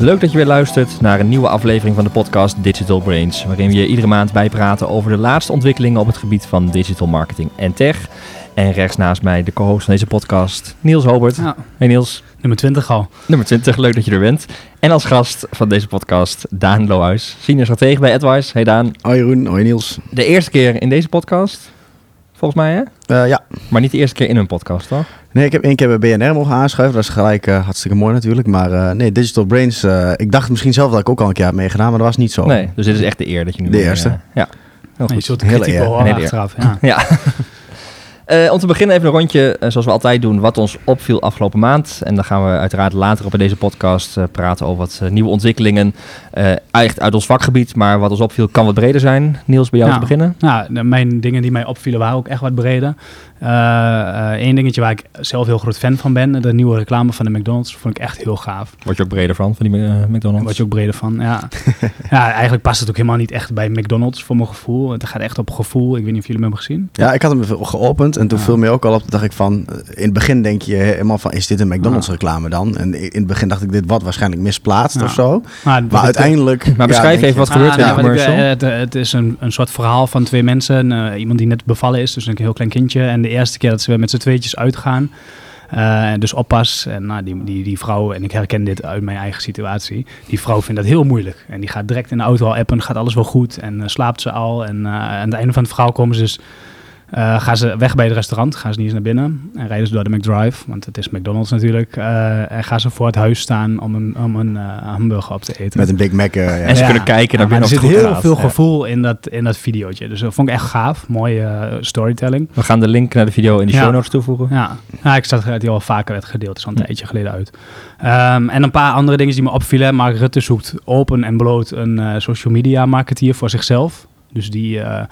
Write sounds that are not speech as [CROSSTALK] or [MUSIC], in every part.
Leuk dat je weer luistert naar een nieuwe aflevering van de podcast Digital Brains, waarin we je iedere maand bijpraten over de laatste ontwikkelingen op het gebied van digital marketing en tech. En rechts naast mij de co-host van deze podcast, Niels Hobert. Ja. Hey Niels. Nummer 20 al. Nummer 20, leuk dat je er bent. En als gast van deze podcast, Daan Lohuis, senior stratege bij AdWise. Hey Daan. Hoi Jeroen, hoi Niels. De eerste keer in deze podcast, volgens mij hè? Uh, ja. Maar niet de eerste keer in een podcast, toch? Nee, ik heb één keer bij BNR mogen aanschuiven. Dat is gelijk uh, hartstikke mooi natuurlijk. Maar uh, nee, Digital Brains, ik dacht misschien zelf dat ik ook al een keer heb meegedaan, maar dat was niet zo. Nee, dus dit is echt de eer dat je nu... De eerste. ja. Heel goed. Een soort kritiek achteraf. Ja. [LAUGHS] ja. Uh, om te beginnen even een rondje, uh, zoals we altijd doen, wat ons opviel afgelopen maand. En dan gaan we uiteraard later op in deze podcast uh, praten over wat nieuwe ontwikkelingen. echt uit ons vakgebied, maar wat ons opviel kan wat breder zijn. Niels, bij jou te beginnen? Ja, mijn dingen die mij opvielen waren ook echt wat breder. Eén dingetje waar ik zelf heel groot fan van ben, de nieuwe reclame van de McDonald's, vond ik echt heel gaaf. Word je ook breder van, van die McDonald's? Word je ook breder van, ja. [LAUGHS] ja, eigenlijk past het ook helemaal niet echt bij McDonald's voor mijn gevoel. Het gaat echt op gevoel. Ik weet niet of jullie hem hebben gezien. Ja, ik had hem geopend en toen ja. viel me ook al op, dacht ik van, in het begin denk je helemaal van, is dit een McDonald's reclame dan? En in het begin dacht ik, dit wat waarschijnlijk misplaatst ja. of zo. Maar, maar uiteindelijk... Maar beschrijf even wat ah, gebeurt er nou, in de commercial. Het, het, is een, een soort verhaal van twee mensen. Uh, iemand die net bevallen is, dus een heel klein kindje. En de eerste keer dat ze met z'n tweetjes uitgaan, uh, dus oppas. En nou, die, die, die vrouw, en ik herken dit uit mijn eigen situatie, die vrouw vindt dat heel moeilijk. En die gaat direct in de auto al appen, gaat alles wel goed en uh, slaapt ze al. En uh, aan het einde van het verhaal komen ze dus uh, gaan ze weg bij het restaurant, gaan ze niet eens naar binnen en rijden ze door de McDrive, want het is McDonald's natuurlijk. Uh, en gaan ze voor het huis staan om een, om een uh, hamburger op te eten. Met een Big Mac. ja. En ze ja, kunnen kijken naar ja, binnen. Er zit heel gaat. veel gevoel in dat, in dat videootje. Dus dat vond ik echt gaaf. Mooie storytelling. We gaan de link naar de video in de show notes toevoegen. Ja, ja ik zag dat die al vaker werd gedeeld. is al een hm. tijdje geleden uit. Um, en een paar andere dingen die me opvielen. Mark Rutte zoekt open en bloot een social media marketeer voor zichzelf. Dus die uh,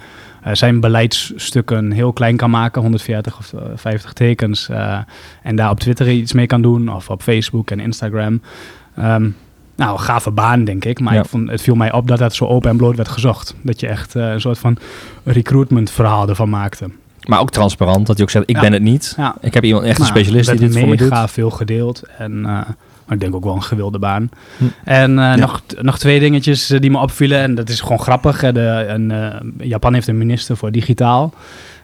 zijn beleidsstukken heel klein kan maken, 140 of 50 tekens. Uh, en daar op Twitter iets mee kan doen, of op Facebook en Instagram. Um, nou, gave baan, denk ik. Maar Ja. ik vond, het viel mij op dat dat zo open en bloot werd gezocht. Dat je echt uh, een soort van recruitment verhaal ervan maakte. Maar ook transparant, dat hij ook zegt, ik Ja. ben het niet. Ja. Ik heb iemand, echt een specialist die dit voor me doet. mega veel gedeeld. En uh, maar ik denk ook wel een gewilde baan. Hm. En uh, nog, nog twee dingetjes uh, die me opvielen. En dat is gewoon grappig. De, een, uh, Japan heeft een minister voor digitaal.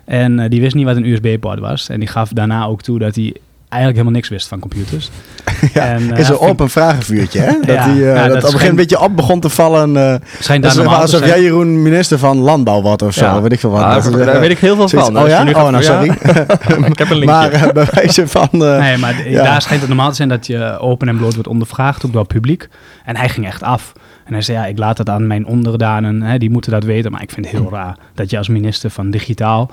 En die wist niet wat een USB-poort was. En die gaf daarna ook toe dat hij eigenlijk helemaal niks wist van computers. [LAUGHS] ja, En, eh, is een open vragenvuurtje, hè? [LAUGHS] Dat, Ja, die, eh, ja, dat, dat op een gegeven moment een beetje op begon te vallen. eh Schijnt dat daar alsof zijn. jij, Jeroen, minister van Landbouw wordt of zo. Ja. Weet ik veel wat. Ah, Dat is, daar weet ik heel veel zoiets- van. Oh ja? Oh, nou, ja. sorry. [LAUGHS] ik heb een linkje. maar bij wijze van... eh, Nee, maar Ja. daar schijnt het normaal te zijn dat je open en bloot wordt ondervraagd, ook door het publiek. En hij ging echt af. En hij zei, ja, ik laat het aan mijn onderdanen, hè, die moeten dat weten. Maar ik vind het heel raar dat je als minister van digitaal...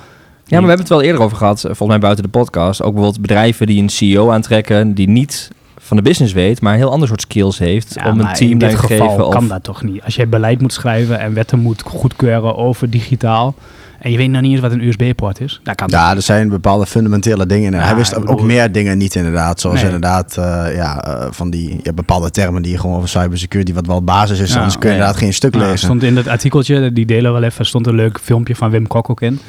Ja, maar we hebben het wel eerder over gehad, eh, volgens mij buiten de podcast. Ook bijvoorbeeld bedrijven die een CEO aantrekken, die niet van de business weet, maar een heel ander soort skills heeft Ja, om een team in dit te geval geven. kan Of, dat toch niet. Als jij beleid moet schrijven en wetten moet goedkeuren over digitaal... en je weet nog niet eens wat een USB-poort is, dat kan Ja, er zijn bepaalde fundamentele dingen. En Ja, hij wist ook, bedoel- ook meer dingen niet inderdaad. Zoals Nee. inderdaad eh, ja, eh, van die je hebt bepaalde termen die je gewoon over cybersecurity, wat wel basis is. Ja, anders kun je nee. inderdaad geen stuk lezen. stond in dat artikeltje, die delen we wel even, stond een leuk filmpje van Wim Kok ook in.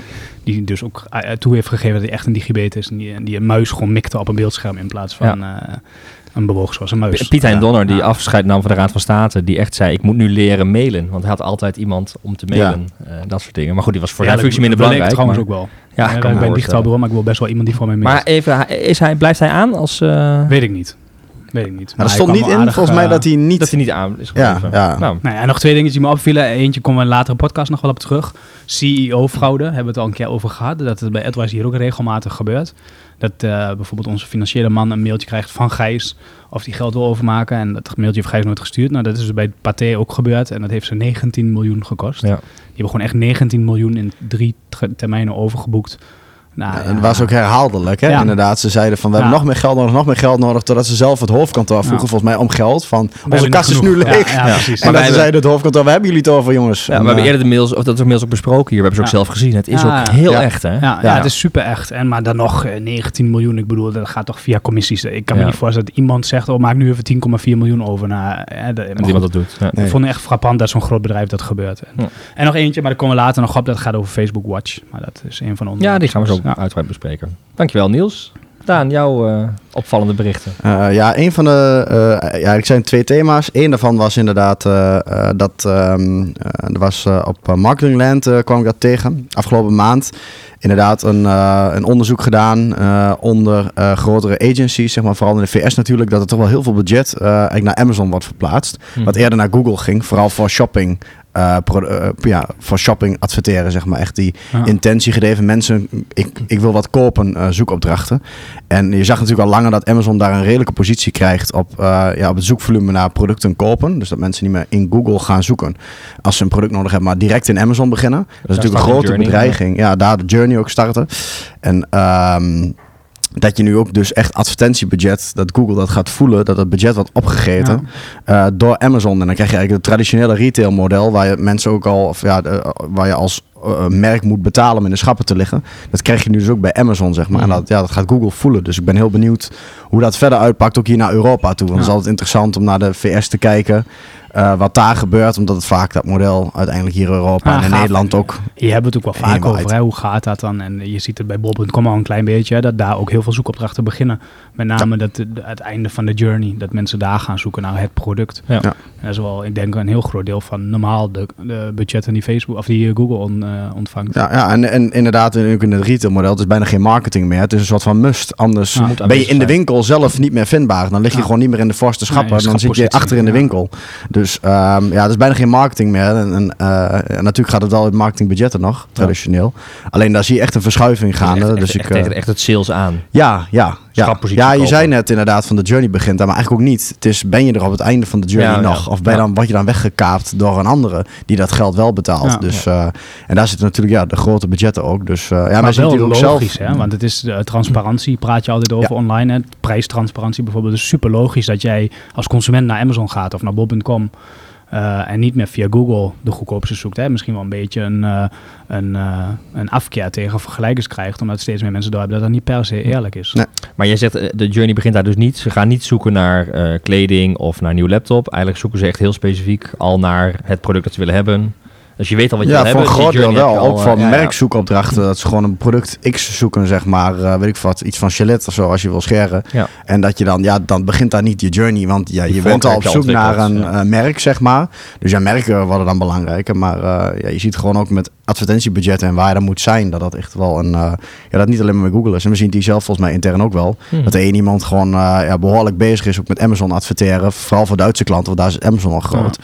Die dus ook eh, toe heeft gegeven dat hij echt een digibet is. En die, die een muis gewoon mikte op een beeldscherm in plaats van eh, een bewoog zoals een muis. Piet Hein. Donner, die afscheid nam van de Raad van State, die echt zei, ik moet nu leren mailen. Want hij had altijd iemand om te mailen. Eh, dat soort dingen. Maar goed, die was voor zijn functie minder belangrijk. trouwens maar- ook wel. Ja, ik ben een digitaal bureau, maar ik wil best wel iemand die voor mij mailt. Maar even, is hij, blijft hij aan als... eh, Weet ik niet. Weet ik niet. maar er stond niet in, aardig, volgens mij, eh, dat hij niet... dat hij niet aan is Ja, gebleven. ja. Nou, Nou ja, nog twee dingen die me opvielen. Eentje komen we in een latere podcast nog wel op terug. CEO-fraude, hebben we het al een keer over gehad. Dat het bij AdWise hier ook regelmatig gebeurt. Dat eh, bijvoorbeeld onze financiële man een mailtje krijgt van Gijs of die geld wil overmaken. En dat mailtje heeft Gijs nooit gestuurd. Nou, dat is dus bij Pathé ook gebeurd. En dat heeft ze 19 miljoen gekost. Ja. Die hebben gewoon echt 19 miljoen in drie ter- termijnen overgeboekt. Nou, Ja, en het was ook herhaaldelijk, hè? Ja. Inderdaad, ze zeiden van we hebben nog meer geld nodig, nog meer geld nodig, totdat ze zelf het hoofdkantoor vroegen Ja. volgens mij om geld. Van We onze kast is nu leeg. Ja, ja, precies. En Maar dat hebben- zeiden het hoofdkantoor, waar hebben jullie het over jongens? Ja, En, we hebben eh, eerder de mails, of dat is mails ook besproken hier. We hebben ze ook zelf gezien. Het is Ja, ook heel ja. echt, hè? Ja, ja. Ja. het is super echt. En, maar dan nog eh, 19 miljoen. Ik bedoel, dat gaat toch via commissies. Ik kan Ja. me niet voorstellen dat iemand zegt... oh, maak nu even 10,4 miljoen over naar... eh, de, Dat goed, iemand dat doet. Ja. Nee. Ik vond het echt frappant dat zo'n groot bedrijf dat gebeurt. En nog eentje, maar daar komen we later nog op. Dat gaat over Facebook Watch. Maar dat is een van onze... Ja, die gaan we zo Ja. uitgebreid bespreken. Dankjewel, Niels. Daan, jouw opvallende berichten? ja, een van de. ja, ik zijn twee thema's. Eén daarvan was inderdaad dat. Um, er was op Marketingland kwam ik dat tegen. Afgelopen maand inderdaad een, uh, een onderzoek gedaan uh, onder uh, grotere agencies, zeg maar vooral in de VS natuurlijk, dat er toch wel heel veel budget eigenlijk naar Amazon wordt verplaatst. Hmm. Wat eerder naar Google ging, vooral voor shopping uh, ja, voor shopping adverteren, zeg maar. Echt die intentie gedreven mensen. Ik, ik wil wat kopen, uh, zoekopdrachten. En je zag natuurlijk al langer dat Amazon daar een redelijke positie krijgt op, ja, op het zoekvolume naar producten kopen. Dus dat mensen niet meer in Google gaan zoeken als ze een product nodig hebben, maar direct in Amazon beginnen. Dat is natuurlijk een grote bedreiging. Ja. daar de journey ook starten. En um, dat je nu ook dus echt advertentiebudget, dat Google dat gaat voelen, dat het budget wordt opgegeten eh, door Amazon. En dan krijg je eigenlijk het traditionele retail model, waar je mensen ook al, of ja, waar je als merk moet betalen om in de schappen te liggen. Dat krijg je nu dus ook bij Amazon, zeg maar. En dat, ja, dat gaat Google voelen. Dus ik ben heel benieuwd hoe dat verder uitpakt, ook hier naar Europa toe. Want het is altijd interessant om naar de VS te kijken. Uh, wat daar gebeurt, omdat het vaak dat model uiteindelijk hier in Europa en in Nederland ook. Je hebt het ook wel vaak over, hè? hoe gaat dat dan? En je ziet het bij Bob.com al een klein beetje, hè, dat daar ook heel veel zoekopdrachten beginnen. Met name dat, het einde van de journey, dat mensen daar gaan zoeken naar het product. Ja. Dat is wel, ik denk, een heel groot deel van normaal de, de budgetten die Facebook of die Google on, uh, ontvangt. Ja, ja en, en inderdaad, ook in het retail model, het is bijna geen marketing meer. Het is een soort van must. Anders ben je in de winkel zelf niet meer vindbaar. Dan lig je gewoon niet meer in de voorste schappen. dan zit je achter in de winkel. Dus um, ja, dat is bijna geen marketing meer. En, en uh, natuurlijk gaat het wel in marketingbudgetten nog, traditioneel. Alleen daar zie je echt een verschuiving gaande. Echt, dus echt, ik, echt, echt het sales aan. Ja, ja, ja, ja je zei net inderdaad van de journey begint daar, maar eigenlijk ook niet. Het is, ben je er op het einde van de journey nog? Of ben je dan, word je dan weggekaapt door een andere die dat geld wel betaalt? dus, uh, en daar zitten natuurlijk ja, de grote budgetten ook. Dus, uh, ja, maar wel logisch, zelf... hè? want het is uh, transparantie, praat je altijd over online. Hè? Prijstransparantie bijvoorbeeld. is super logisch dat jij als consument naar Amazon gaat of naar Bob.com. Uh, en niet meer via Google de goedkoopste zoekt. Hè. Misschien wel een beetje een, uh, een, uh, een afkeer tegen vergelijkers krijgt. Omdat steeds meer mensen door hebben dat dat niet per se eerlijk is. Nee. Maar jij zegt, de journey begint daar dus niet. Ze gaan niet zoeken naar kleding of naar een nieuw laptop. Eigenlijk zoeken ze echt heel specifiek al naar het product dat ze willen hebben. Dus je weet al wat je ja, wil hebben. Ja, wel. ook van merkzoekopdrachten. Dat ze gewoon een product X zoeken, zeg maar. Uh, weet ik wat, iets van Gillette of zo, als je wil scheren. En dat je dan, ja, dan begint daar niet je journey. Want ja, je bent al op zoek naar een uh, merk, zeg maar. Dus ja, merken worden dan belangrijker. Maar ja, je ziet gewoon ook met advertentiebudgetten en waar je dan moet zijn, dat dat echt wel een... ja, dat niet alleen maar met Google is. En we zien die zelf volgens mij intern ook wel. Hmm. Dat er één iemand gewoon ja, behoorlijk bezig is ook met Amazon adverteren. Vooral voor Duitse klanten, want daar is Amazon al groot.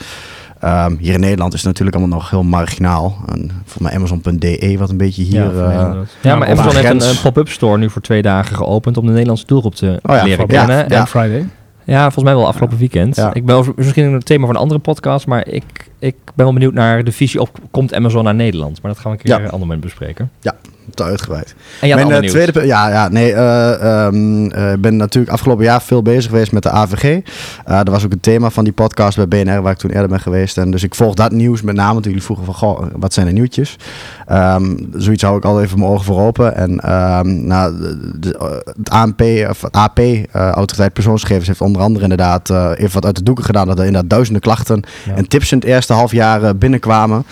Um, hier in Nederland is het natuurlijk allemaal nog heel marginaal. En voor mij Amazon.de, wat een beetje hier. Ja, uh, ja maar Amazon heeft een, een pop-up store nu voor twee dagen geopend om de Nederlandse doelgroep te oh, ja, leren kennen. Ja, Friday. Ja, volgens mij wel afgelopen weekend. Ik ben over, misschien een thema van een andere podcast, maar ik, ik ben wel benieuwd naar de visie op komt Amazon naar Nederland. Maar dat gaan we een keer een ander moment bespreken. Ja, te uitgebreid. En Mijn uh, tweede ja, ja, nee, uh, ben natuurlijk afgelopen jaar veel bezig geweest met de AVG. dat was ook een thema van die podcast bij BNR, waar ik toen eerder ben geweest. En dus ik volg dat nieuws met name. Toen jullie vroegen van, goh, wat zijn de nieuwtjes? Um, zoiets hou ik al even mijn ogen voor open. En um, nou, de, het ANP, of AP, Autoriteit Persoonsgegevens, heeft onder andere inderdaad even wat uit de doeken gedaan. Dat er inderdaad duizenden klachten en tips in het eerste half jaar binnenkwamen.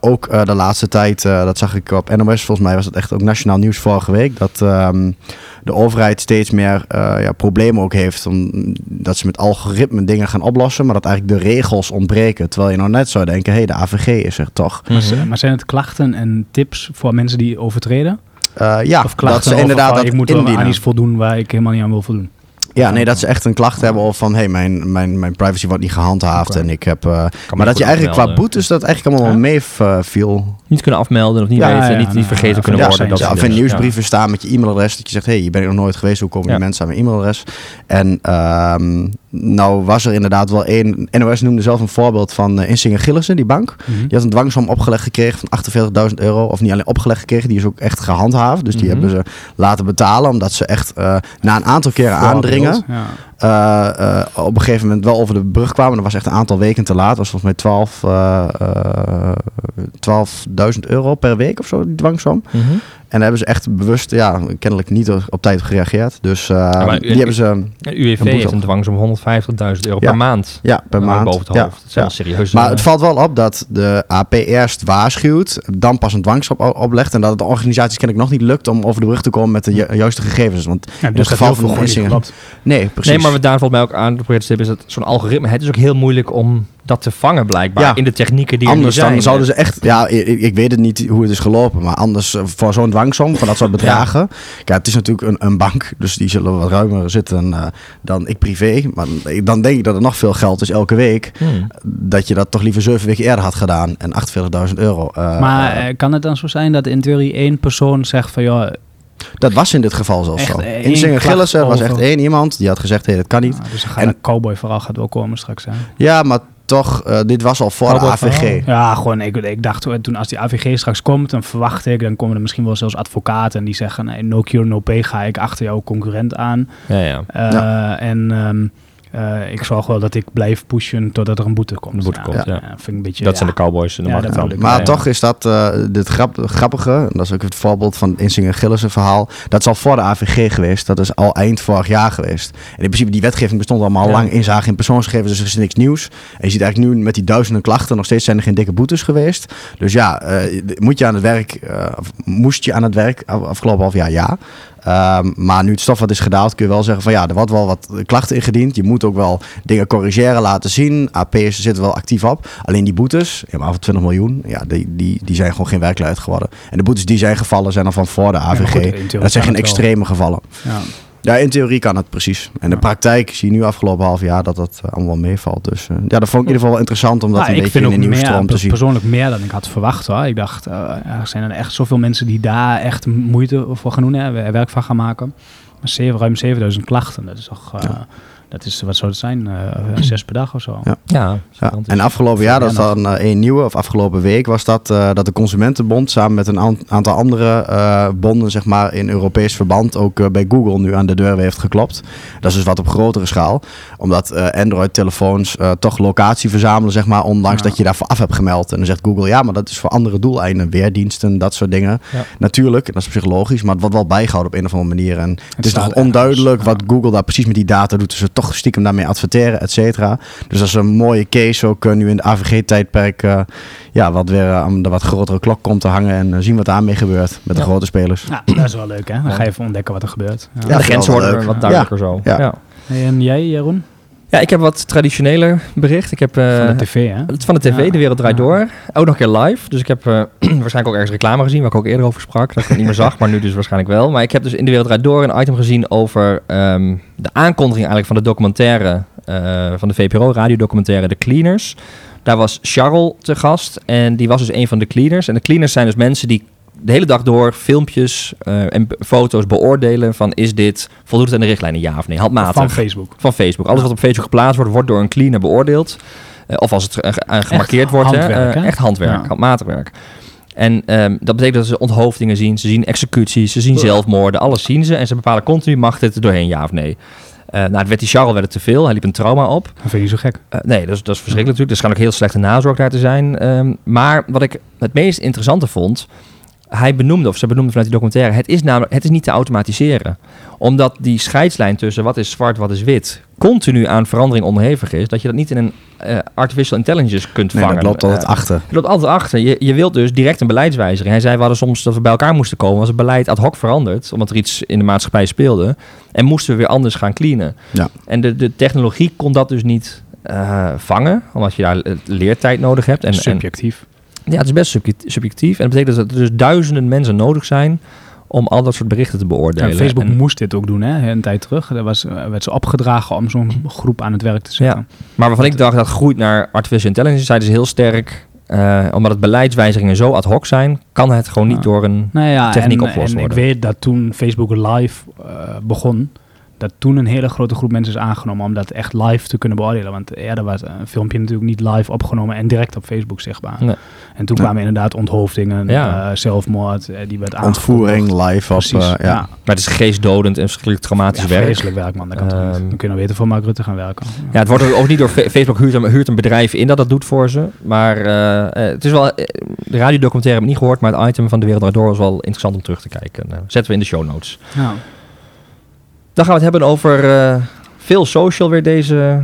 ook de laatste tijd, dat zag ik op NOS volgens mij was het echt ook nationaal nieuws vorige week. Dat um, de overheid steeds meer uh, ja, problemen ook heeft. Omdat ze met algoritmen dingen gaan oplossen. Maar dat eigenlijk de regels ontbreken. Terwijl je nou net zou denken, hé, hey, de AVG is er toch. Maar, maar zijn het klachten en tips voor mensen die overtreden? Uh, ja, of klachten dat ze inderdaad dat ik moet aan iets voldoen waar ik helemaal niet aan wil voldoen. Ja, nee, dat ze echt een klacht hebben of van... hé, hey, mijn, mijn, mijn privacy wordt niet gehandhaafd en ik heb... Uh, maar dat je eigenlijk qua boetes dat eigenlijk allemaal wel meeviel. Niet kunnen afmelden of niet weten, niet, niet vergeten kunnen worden. Dat ja, of in nieuwsbrieven staan met je e-mailadres... dat je zegt, hé, hey, je bent er nog nooit geweest, hoe komen die mensen aan mijn e-mailadres? En um, nou was er inderdaad wel één... NOS noemde zelf een voorbeeld van uh, Insinger Gillissen, die bank. Mhm. Die had een dwangsom opgelegd gekregen van 48.000 euro. Of niet alleen opgelegd gekregen, die is ook echt gehandhaafd. Dus die mhm. hebben ze laten betalen, omdat ze echt uh, na een aantal keren aandringen... Ja. Eh, eh, op een gegeven moment wel over de brug kwamen. Dat was echt een aantal weken te laat. Dat was volgens mij 12, eh, eh, 12.000 euro per week of zo, die dwangsom. Mhm. En daar hebben ze echt bewust, ja, kennelijk niet op tijd op gereageerd. Dus eh, u- die hebben ze, UWV boete heeft een dwangsom 150.000 euro Ja. per maand. ja, per eh, maand. Boven het Ja, hoofd. Dat is wel ja. serieus. Maar het valt wel op dat de AP eerst waarschuwt, dan pas een dwangsom op- oplegt. En dat het de organisaties kennelijk nog niet lukt om over de brug te komen met de ju- juiste gegevens. Want Ja, in dus het geval van klopt. Nee, precies. Nee, maar wat daar valt mij ook aan te proberen te stippen is dat zo'n algoritme, het is ook heel moeilijk om dat te vangen blijkbaar Ja. in de technieken die er Anders zijn. dan zouden ze echt, ja, ik, ik weet het niet hoe het is gelopen, maar anders eh, voor zo'n dwangsom, voor dat soort [LAUGHS] bedragen. Kijk, het is natuurlijk een, een bank, dus die zullen wat ruimer zitten eh, dan ik privé. Maar dan denk ik dat er nog veel geld is elke week, Hmm. dat je dat toch liever zeven weken eerder had gedaan en 48.000 euro. eh, Maar kan het dan zo zijn dat in theorie één persoon zegt van ja, dat was in dit geval zelfs echt zo. In Zingen klacht Gillissen was echt één iemand die had gezegd, hé, dat kan niet. dus dan gaat En- een cowboy vooral gaat wel komen straks. Hè? Ja, maar toch, eh, dit was al voor de AVG. verhaal. Ja, gewoon, ik, ik dacht toen als die AVG straks komt, dan verwacht ik, dan komen er misschien wel zelfs advocaten en die zeggen, nee, no cure, no pay, ga ik achter jouw concurrent aan. Ja, ja. Eh, En ehm, eh, ik zorg wel dat ik blijf pushen totdat er een boete komt. Een boete komt, ja. vind ik een beetje, Dat ja. zijn de cowboys in de Ja, markt. dan. Maar Ja, toch is dat eh, dit grap, grappige, en dat is ook het voorbeeld van het Insinger Gillissen verhaal. Dat is al voor de AVG geweest. Dat is al eind vorig jaar geweest. En in principe, die wetgeving bestond allemaal al Ja. lang. Inzage in persoonsgegevens, dus er is niks nieuws. En je ziet eigenlijk nu met die duizenden klachten, nog steeds zijn er geen dikke boetes geweest. Dus ja, eh, moet je aan het werk, eh, of moest je aan het werk af- afgelopen half jaar? Ja. Ehm, maar nu het stof wat is gedaald, kun je wel zeggen van ja, er wordt wel wat klachten ingediend. Je moet ook wel dingen corrigeren, laten zien. AP's zitten wel actief op. Alleen die boetes, ja, maar over 20 miljoen, ja, die, die, die zijn gewoon geen werkelijkheid geworden. En de boetes die zijn gevallen zijn al van voor de AVG. goed, dat zijn geen extreme gevallen. Ja. Ja, in theorie kan het precies. En de praktijk zie je nu afgelopen half jaar dat dat eh, allemaal wel meevalt. Dus eh, ja, dat vond ik in ieder geval wel interessant om dat Nou, een beetje in de meer, nieuwstroom te zien. persoonlijk meer dan ik had verwacht hoor. Ik dacht, eh, er zijn er echt zoveel mensen die daar echt moeite voor gaan doen, hè, werk van gaan maken. Maar zeven, ruim 7000 klachten, dat is toch, Ja. Dat is, wat zou het zijn, Eh, zes per dag of zo. Ja. Ja, en afgelopen jaar, dat is dan eh, een nieuwe, of afgelopen week was dat, eh, dat de Consumentenbond samen met een aan- aantal andere eh, bonden, zeg maar, in Europees verband ook eh, bij Google nu aan de deur weer heeft geklopt. Dat is dus wat op grotere schaal. Omdat eh, Android-telefoons eh, toch locatie verzamelen, zeg maar, ondanks Ja. dat je daarvoor af hebt gemeld. En dan zegt Google, ja, maar dat is voor andere doeleinden, weerdiensten, dat soort dingen. Ja. Natuurlijk, dat is op zich logisch, maar het wordt wel bijgehouden op een of andere manier. En het, is nog onduidelijk ergens, ja. wat Google daar precies met die data doet. Dus ze toch stiekem daarmee adverteren, et cetera. Dus dat is een mooie case ook eh, nu in de AVG-tijdperk. eh, ja, wat weer eh, aan de wat grotere klok komt te hangen. En eh, zien wat daarmee gebeurt met de Ja. grote spelers. Ja, dat is wel leuk hè. Dan ga je even ontdekken wat er gebeurt. Ja. Ja, de wel worden wat duidelijker zo. Ja. Ja. Hey, en jij Jeroen? Ja, ik heb wat traditioneler bericht. Ik heb eh, Van de tv hè? van de tv, Ja. De Wereld Draait Ja. Door. Ook nog een keer live. Dus ik heb eh, [CLEARS THROAT] waarschijnlijk ook ergens reclame gezien, waar ik ook eerder over sprak. Dat ik het niet meer zag, maar nu dus waarschijnlijk wel. Maar ik heb dus in De Wereld Draait Door een item gezien over ehm, de aankondiging eigenlijk van de documentaire, eh, van de VPRO, radiodocumentaire De Cleaners. Daar was Charles te gast en die was dus een van de cleaners. En de cleaners zijn dus mensen die de hele dag door filmpjes eh, en foto's beoordelen van is dit voldoet het aan de richtlijnen ja of nee, handmatig. Van Facebook. Van Facebook. Alles wat op Facebook geplaatst wordt, wordt door een cleaner beoordeeld. Eh, of als het eh, gemarkeerd wordt. hè, handwerk, hè? echt handwerk, Ja. handmatig werk. En ehm, dat betekent dat ze onthoofdingen zien, ze zien executies, ze zien zelfmoorden, alles zien ze. En ze bepalen continu, mag dit er doorheen, ja of nee. Eh nou, het werd die Charles werd het te veel, hij liep een trauma op. Dat vind je zo gek. Nee, dat is, dat is verschrikkelijk natuurlijk. Er schijnt ook heel slechte nazorg daar te zijn. Ehm, maar wat ik het meest interessante vond... Hij benoemde, of ze benoemde vanuit die documentaire... het is namelijk het is niet te automatiseren. Omdat die scheidslijn tussen wat is zwart, wat is wit... continu aan verandering onderhevig is... dat je dat niet in een eh, artificial intelligence kunt Nee, vangen. dat loopt altijd Eh, achter. je loopt altijd achter. Je, je wilt dus direct een beleidswijziging. Hij zei, we hadden soms dat we bij elkaar moesten komen. Was het beleid ad hoc veranderd, omdat er iets in de maatschappij speelde. En moesten we weer anders gaan cleanen. Ja. En de, de technologie kon dat dus niet eh, vangen, omdat je daar leertijd nodig hebt. En, en, Subjectief. Ja, het is best subject- subjectief. En dat betekent dat er dus duizenden mensen nodig zijn om al dat soort berichten te beoordelen. Ja, Facebook En- moest dit ook doen, hè, een tijd terug. Er was, eh, werd ze opgedragen om zo'n [CLEARS THROAT] groep aan het werk te zetten. Maar waarvan ik dacht dat groeit naar artificial intelligence, zeiden ze heel sterk. eh, omdat het beleidswijzigingen zo ad hoc zijn, kan het gewoon niet Ja. door een Nou ja, Techniek en, opgelost en ik worden. weet dat toen Facebook Live eh, begon, dat toen een hele grote groep mensen is aangenomen om dat echt live te kunnen beoordelen. Want eerder was een filmpje natuurlijk niet live opgenomen en direct op Facebook zichtbaar. Nee. En toen Nee. kwamen inderdaad onthoofdingen, Ja. eh, zelfmoord, eh, die werd Ontvoering live op... Precies, eh, ja. ja. Maar het is geestdodend en verschrikkelijk traumatisch Ja, werk. vreselijk werk, man. Dat kan toch niet? Ehm, Dan kun je nou beter voor Mark Rutte gaan werken. Ja, het wordt ook niet door Facebook huurt een, huurt een bedrijf in dat dat doet voor ze. Maar eh, eh, het is wel, de radiodocumentaire heb ik niet gehoord, maar het item van De Wereld Door was wel interessant om terug te kijken. Zetten we in de show notes. Ja. Dan gaan we het hebben over eh, veel social weer deze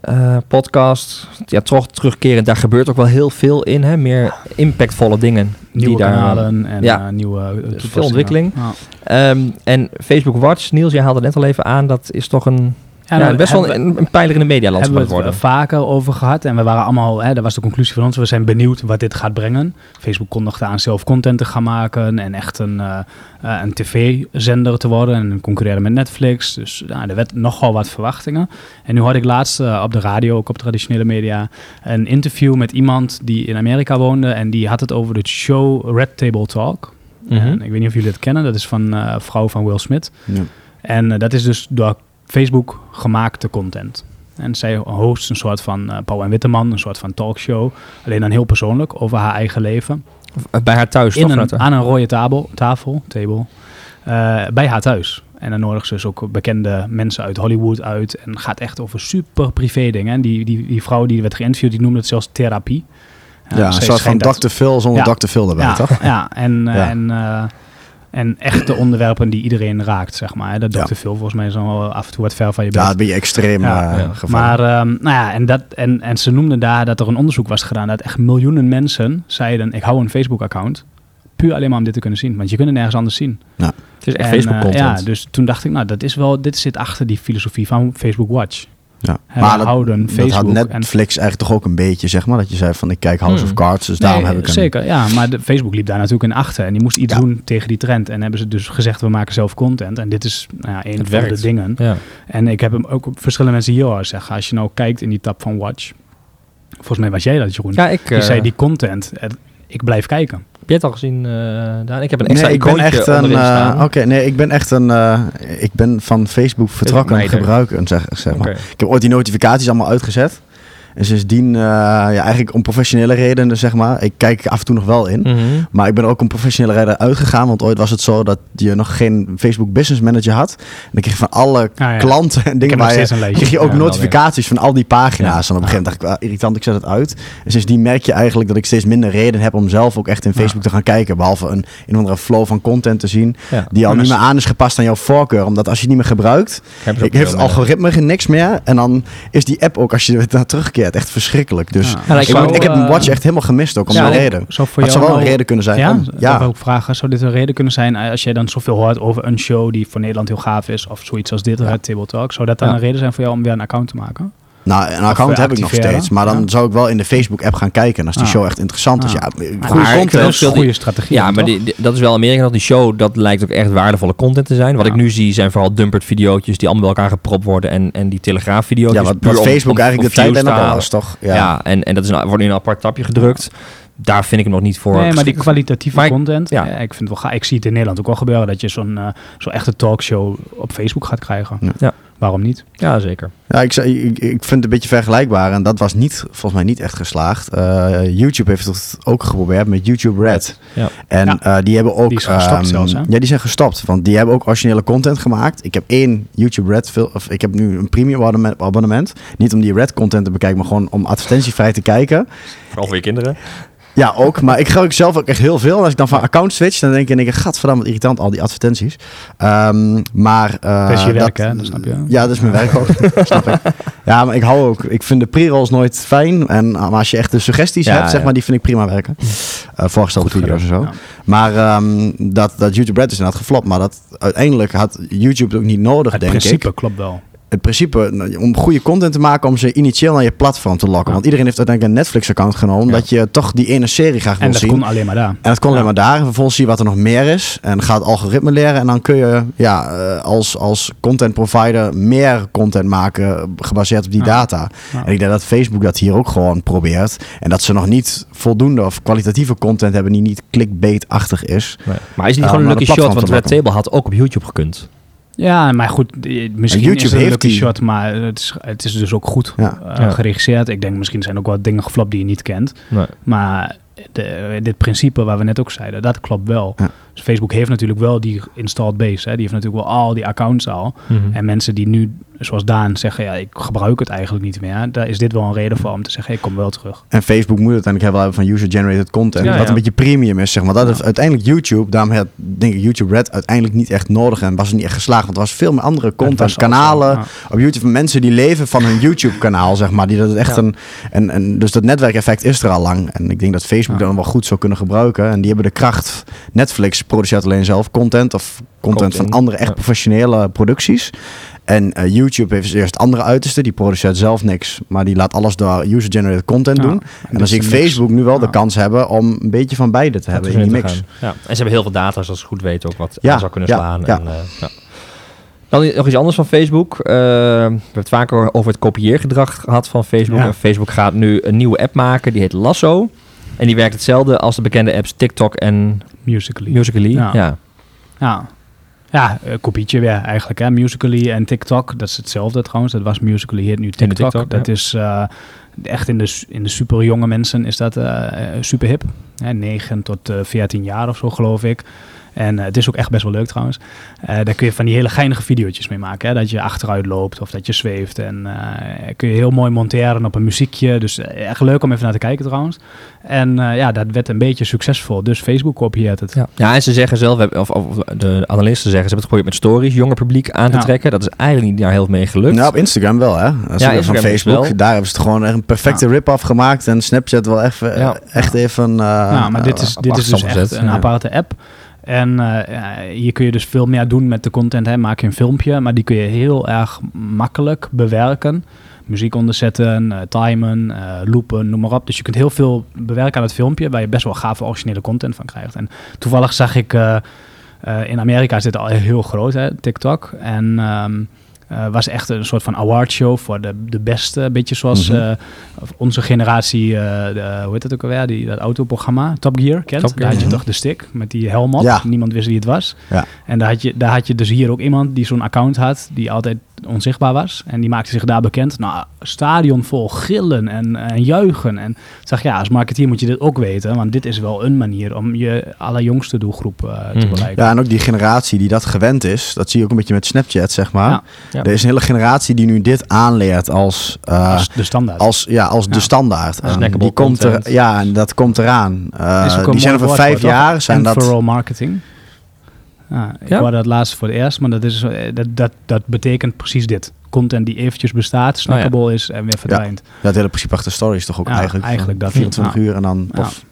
eh, podcast. Ja, toch terugkerend, daar gebeurt ook wel heel veel in. Hè? Meer impactvolle dingen. Nieuwe die daar, en ja. eh, nieuwe veel ontwikkeling. Ja. Ehm, en Facebook Watch, Niels, jij haalde net al even aan. Dat is toch een, Ja, ja, nou, best wel hebben we- een, een pijler in de medialandschap hebben we het worden. er vaker over gehad. En we waren allemaal, hè, dat was de conclusie van ons, we zijn benieuwd wat dit gaat brengen. Facebook kondigde aan zelf content te gaan maken en echt een, eh, eh, een tv-zender te worden en concurreren met Netflix. Dus nou, er werd nogal wat verwachtingen. En nu hoorde ik laatst eh, op de radio, ook op traditionele media, een interview met iemand die in Amerika woonde en die had het over de show Red Table Talk. Mhm. En ik weet niet of jullie het kennen, dat is van eh vrouw van Will Smith. Ja. En dat is dus door Facebook gemaakte content. En zij host een soort van eh Pauw en Witteman, een soort van talkshow. Alleen dan heel persoonlijk over haar eigen leven. Bij haar thuis, In toch? een, aan een rode tafel, tafel, table eh, bij haar thuis. En dan nodigt ze dus ook bekende mensen uit Hollywood uit. En gaat echt over super privé dingen. En die, die, die vrouw die werd geïnterviewd, die noemde het zelfs therapie. Eh, Ja, een soort van Dr. Phil zonder Ja. Dr. Phil erbij, ja, toch? Ja, en, eh, Ja. En, eh, en echte [CLEARS THROAT] onderwerpen die iedereen raakt, zeg maar. hè. Dat Ja. Dr. Phil volgens mij is dan wel af en toe wat ver van je bed. Ja, dat ben je extreem Ja, eh, ja. gevallen. Maar ehm, nou ja, en, dat, en, en ze noemden daar dat er een onderzoek was gedaan. Dat echt miljoenen mensen zeiden, ik hou een Facebook-account. Puur alleen maar om dit te kunnen zien. Want je kunt het nergens anders zien. Het is echt eh, content. ja, dus toen dacht ik, nou, dat is wel, dit zit achter die filosofie van Facebook Watch. Ja. Maar dat, houden dat Facebook had en- Netflix eigenlijk toch ook een beetje, zeg maar. Dat je zei van, ik kijk House Hmm. of Cards, dus daarom heb ik een... Zeker, ja. Maar de, Facebook liep daar natuurlijk in achter. En die moest iets Ja. doen tegen die trend. En hebben ze dus gezegd, we maken zelf content. En dit is nou ja, een Het van werkt. de dingen. Ja. En ik heb hem ook op verschillende mensen hier horen zeggen. Als je nou kijkt in die tab van Watch. Volgens mij was jij dat, Jeroen. ja, ik... die eh, zei die content. het- ik blijf kijken. Heb je het al gezien, eh Daan? Ik heb een extra Nee, ik ben echt een. eh. Oké, nee, ik ben echt een. eh, ik ben van Facebook vertrokken meider. gebruiker, zeg, zeg maar. Ik heb ooit die notificaties allemaal uitgezet. En sindsdien, eh, ja, eigenlijk om professionele redenen, zeg maar. Ik kijk af en toe nog wel in. Mhm. Maar ik ben ook om professionele redenen uitgegaan. Want ooit was het zo dat je nog geen Facebook Business Manager had. En dan kreeg je van alle Ah, ja. klanten en dingen waar je, kreeg je ook Ja, notificaties van al die pagina's. En op een gegeven moment dacht ik, irritant, ik zet het uit. En sindsdien merk je eigenlijk dat ik steeds minder reden heb om zelf ook echt in. Facebook te gaan kijken. Behalve een, een of andere flow van content te zien. Die al niet meer aan is gepast aan jouw voorkeur. Omdat als je het niet meer gebruikt, heeft het algoritme geen niks meer. En dan is die app ook, als je er naar echt verschrikkelijk. Dus Ja. Ja, ik, zou, ik heb een eh, watch echt helemaal gemist ook om ja, die ik- reden. Zou voor Maar het zou wel een reden kunnen zijn. Ja, om- dat ja. wil ik ook vragen. Zou dit een reden kunnen zijn eh, als jij dan zoveel hoort over een show die voor Nederland heel gaaf is, of zoiets als dit, Ja. Red Table Talk, zou dat dan Ja. een reden zijn voor jou om weer een account te maken? Nou, een account eh, heb ik nog steeds. Maar dan Ja. zou ik wel in de Facebook-app gaan kijken. En als die Ah. show echt interessant is. Ah. Ja, Maar goede ik content. die- goede strategie. Ja, maar die, die- dat is wel Amerika nog. Die show, dat lijkt ook echt waardevolle content te zijn. Wat Ja. ik nu zie zijn vooral dumpert videootjes die allemaal bij elkaar gepropt worden. En, en die telegraaf videootjes. Ja, wat, puur wat om- Facebook om- eigenlijk om de tijd en te ook al halen. was, toch? Ja, Ja. en, en dat is een, wordt in een apart tapje gedrukt. Daar vind ik hem nog niet voor. Nee, maar die kwalitatieve Maar ik- content, ja. ja. ik vind het wel ga. Ik zie het in Nederland ook wel gebeuren dat je zo'n eh, zo'n echte talkshow op Facebook gaat krijgen. Ja. Ja. Waarom niet? Ja, zeker. Ja, ik, zei- ik, ik vind het een beetje vergelijkbaar. En dat was niet, volgens mij niet echt geslaagd. Eh, YouTube heeft het ook geprobeerd met YouTube Red. Ja. En Ja. eh, die hebben ook... Die is gestopt ehm, zelfs, hè? Ja, die zijn gestopt. Want die hebben ook originele content gemaakt. Ik heb één YouTube Red... Of ik heb nu een premium abonnement- abonnement. Niet om die Red content te bekijken, maar gewoon om advertentievrij te kijken. Vooral voor je kinderen. Ja, ook. Maar ik gebruik zelf ook echt heel veel. En als ik dan van account switch, dan denk ik... ik gadverdamme, wat irritant, al die advertenties. Ehm, maar... eh, dat is je werk, hè? Dat snap je. Ja, dat is mijn werk ook. [LAUGHS] snap ik. Ja, maar ik hou ook... Ik vind de pre-rolls nooit fijn. En maar als je echt de suggesties Ja, hebt, zeg maar, die vind ik prima werken. Uh, voorgestelde video's en zo. ja. Maar ehm, dat, dat YouTube Red is inderdaad geflopt. Maar dat uiteindelijk had YouTube het ook niet nodig, Het denk principe ik. klopt wel. Het principe, nou, om goede content te maken, om ze initieel naar je platform te lokken. Ja. Want iedereen heeft uiteindelijk een Netflix-account genomen, Ja. omdat je toch die ene serie graag wil En dat zien. kon alleen maar daar. En dat kon alleen maar daar. En vervolgens zie je wat er nog meer is. En dan gaat het algoritme leren. En dan kun je ja, eh, als, als content provider meer content maken eh, gebaseerd op die Ja. data. Ja. En ik denk dat Facebook dat hier ook gewoon probeert. En dat ze nog niet voldoende of kwalitatieve content hebben die niet clickbait-achtig is. Nee. Maar is het niet gewoon een lucky shot? Want Red. Table had ook op YouTube gekund. Ja, maar goed, misschien YouTube is het een heeft lucky die- shot, maar het is, het is dus ook goed Ja. eh, Ja. geregisseerd. Ik denk misschien zijn ook wel dingen geflopt die je niet kent. Nee. Maar de, dit principe waar we net ook zeiden, dat klopt wel. Ja. Dus Facebook heeft natuurlijk wel die installed base. Hè. Die heeft natuurlijk wel al die accounts al. Mhm. En mensen die nu, zoals Daan, zeggen... ja, ik gebruik het eigenlijk niet meer. Daar is dit wel een reden voor om te zeggen... ik kom wel terug. En Facebook moet het uiteindelijk hebben van user-generated content. Ja, wat ja. een beetje premium is, zeg maar. Dat is Ja. uiteindelijk YouTube. Daarom had, denk ik, YouTube Red uiteindelijk niet echt nodig. En was het niet echt geslaagd. Want er was veel meer andere content, kanalen op YouTube. Van mensen die leven van hun YouTube-kanaal, zeg maar. Die dat echt een, en, en, dus dat netwerkeffect is er al lang. En ik denk dat Facebook dan wel goed zou kunnen gebruiken. En die hebben de kracht. Netflix produceert alleen zelf content. Of content Content, van andere echt professionele producties. En eh, YouTube heeft eerst andere uiterste. Die produceert zelf niks. Maar die laat alles door user-generated content Ja. doen. En dan zie ik. Facebook nu wel de kans hebben om een beetje van beide te hebben in die mix. Ja. En ze hebben heel veel data, zoals ze goed weten ook wat Ja, aan zou kunnen ja, slaan. ja. En, eh, ja. Dan nog iets anders van Facebook. Eh, we hebben het vaker over het kopieergedrag gehad van Facebook. Ja. En Facebook gaat nu een nieuwe app maken, die heet Lasso. En die werkt hetzelfde als de bekende apps TikTok en Musical.ly. Musical.ly. Ja. Ja. Ja, ja eh, kopietje weer eigenlijk. Hè? Musical.ly en TikTok, dat is hetzelfde trouwens. Dat was Musical.ly, heet nu TikTok. TikTok, dat ja. is eh, echt in de, in de super jonge mensen is dat eh, eh, super hip. Hè, 9 tot eh 14 jaar of zo geloof ik. En eh, het is ook echt best wel leuk trouwens. Eh, daar kun je van die hele geinige video's mee maken. Hè? Dat je achteruit loopt of dat je zweeft. En eh, kun je heel mooi monteren op een muziekje. Dus echt leuk om even naar te kijken trouwens. En eh, ja, dat werd een beetje succesvol. Dus Facebook kopieert het. Ja. ja, en ze zeggen zelf, we hebben- of, of de analisten zeggen, ze hebben het geprobeerd met stories jonger publiek aan te Ja. trekken. Dat is eigenlijk niet daar heel mee gelukt. Nou, op Instagram wel, hè? Als Ja, van Facebook, wel. daar hebben ze het gewoon echt een perfecte rip-off gemaakt. En Snapchat wel even, Ja. echt even... eh, Ja, maar dit is, dit is dus echt een aparte app. En ja, hier kun je dus veel meer doen met de content. Hè. Maak je een filmpje, maar die kun je heel erg makkelijk bewerken. Muziek onderzetten, eh, timen, eh, loopen, noem maar op. Dus je kunt heel veel bewerken aan het filmpje... waar je best wel gave originele content van krijgt. En toevallig zag ik... in Amerika is dit al heel groot, hè, TikTok. En ehm, eh, was echt een soort van awardshow voor de, de beste. Een beetje zoals Mhm. eh, onze generatie, eh, de, hoe heet het ook alweer, die, dat autoprogramma, Top Gear, kent? Top Gear, daar had je toch de stick met die helm op. Ja. Niemand wist wie het was. Ja. En daar had, je, daar had je dus hier ook iemand die zo'n account had, die altijd onzichtbaar was. En die maakte zich daar bekend. Nou, stadion vol gillen en, en juichen. En ik zag, ja, als marketeer moet je dit ook weten. Want dit is wel een manier om je allerjongste doelgroep eh, te Mhm. bereiken. Ja, en ook die generatie die dat gewend is. Dat zie je ook een beetje met Snapchat, zeg maar. Ja. Ja. Er is een hele generatie die nu dit aanleert als... eh, Als de standaard. als, ja, als de standaard. Die komt er, ja, en dat komt eraan. Eh, die zijn over vijf jaar. Zijn dat, marketing. Ja, ik Ja? hoorde dat laatst voor het eerst, maar dat, is, eh, dat, dat, dat betekent precies dit. Content die eventjes bestaat, snackable is en weer verdwijnt. dat hele principe achter story is toch ook Ja, eigenlijk, eigenlijk dat. 24 Ja. uur en dan... Ja. Of,